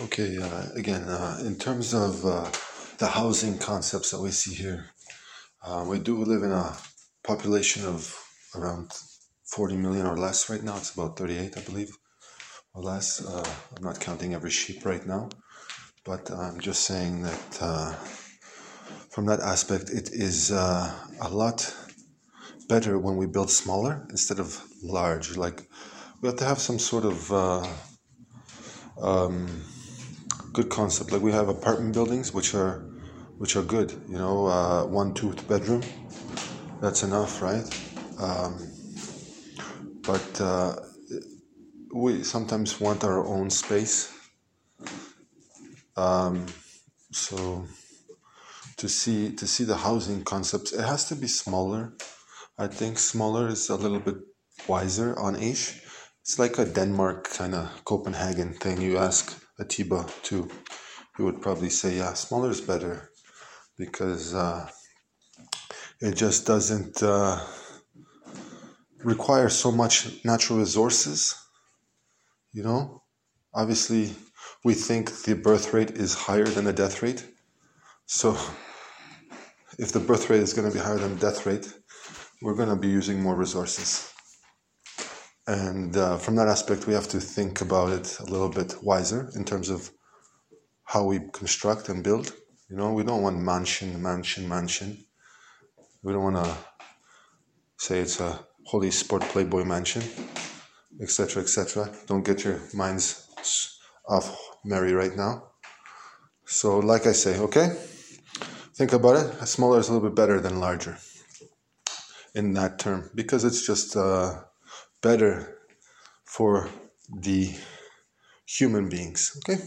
Okay, uh, again, uh, in terms of uh, the housing concepts that we see here, uh, we do live in a population of around 40 million or less right now. It's about 38, I believe, or less. Uh, I'm not counting every sheep right now, but I'm just saying that uh, from that aspect, it is a lot better when we build smaller instead of large. Like, we have to have some sort of um, good concept. Like we have apartment buildings which are which are good. You know, uh, one two bedroom. That's enough, right? Um, but uh, we sometimes want our own space. Um, so to see to see the housing concepts, it has to be smaller. I think smaller is a little bit wiser on Ish. It's like a Denmark kind of Copenhagen thing. You ask Atiba too, he would probably say, yeah, smaller is better because uh, it just doesn't uh, require so much natural resources. You know, obviously, we think the birth rate is higher than the death rate. So, if the birth rate is going to be higher than death rate, we're going to be using more resources. And uh, from that aspect, we have to think about it a little bit wiser in terms of how we construct and build. You know, we don't want mansion, mansion, mansion. We don't want to say it's a holy sport playboy mansion, etc., etc. Don't get your minds off Mary right now. So, like I say, okay, think about it. Smaller is a little bit better than larger in that term because it's just. Uh, better for the human beings. Okay?